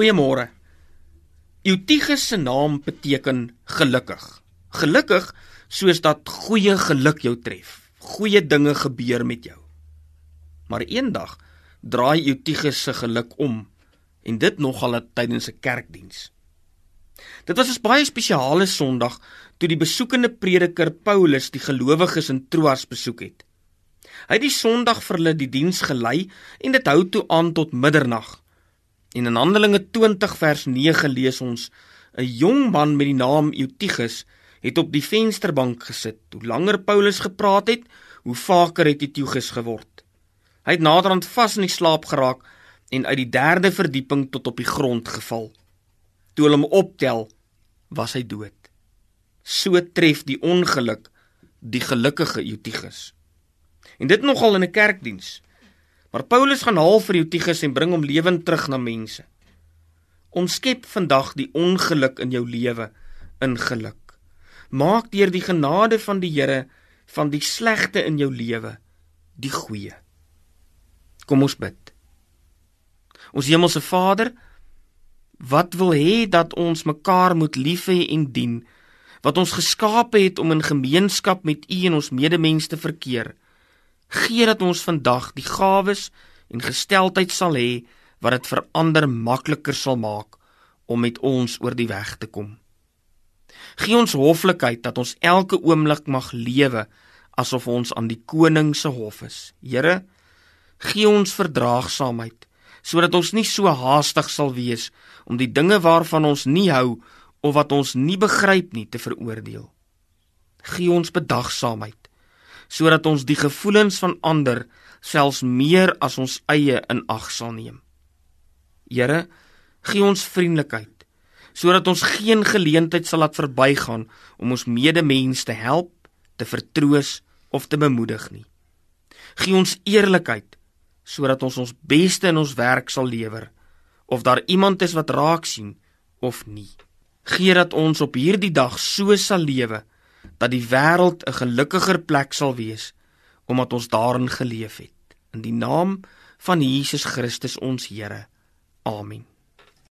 Goeiemôre. Eutigus se naam beteken gelukkig. Gelukkig soos dat goeie geluk jou tref. Goeie dinge gebeur met jou. Maar eendag draai Eutigus se geluk om en dit nogal tydens 'n kerkdiens. Dit was 'n baie spesiale Sondag toe die besoekende prediker Paulus die gelowiges in Troas besoek het. Hy het die Sondag vir hulle die diens gelei en dit hou toe aan tot middernag. En in Handelinge 20 vers 9 lees ons 'n jong man met die naam Eutigus het op die vensterbank gesit. Hoe langer Paulus gepraat het, hoe vaker het Eutigus geword. Hy het naderhand vas in die slaap geraak en uit die derde verdieping tot op die grond geval. Toe hulle hom optel, was hy dood. So tref die ongeluk die gelukkige Eutigus. En dit nogal in 'n kerkdiens. Maar Paulus gaan haal vir Eutigus en bring hom lewend terug na mense. Ons skep vandag die ongeluk in jou lewe in geluk. Maak deur die genade van die Here van die slegte in jou lewe die goeie. Kom ons bid. Ons hemelse Vader, wat wil hê dat ons mekaar moet lief hê en dien, wat ons geskape het om in gemeenskap met U en ons medemens te verkeer gee dat ons vandag die gawes en gesteldheid sal hê wat dit vir ander makliker sal maak om met ons oor die weg te kom. Gee ons hoflikheid dat ons elke oomblik mag lewe asof ons aan die koning se hof is. Here, gee ons verdraagsaamheid sodat ons nie so haastig sal wees om die dinge waarvan ons nie hou of wat ons nie begryp nie te veroordeel. Gee ons bedagsaamheid sodat ons die gevoelens van ander selfs meer as ons eie in ag sal neem. Here, gee ons vriendelikheid sodat ons geen geleentheid sal laat verbygaan om ons medemens te help, te vertroos of te bemoedig nie. Gee ons eerlikheid sodat ons ons beste in ons werk sal lewer of daar iemand is wat raak sien of nie. Gee dat ons op hierdie dag so sal lewe dat die wêreld 'n gelukkiger plek sal wees omdat ons daarin geleef het. In die naam van Jesus Christus ons Here. Amen.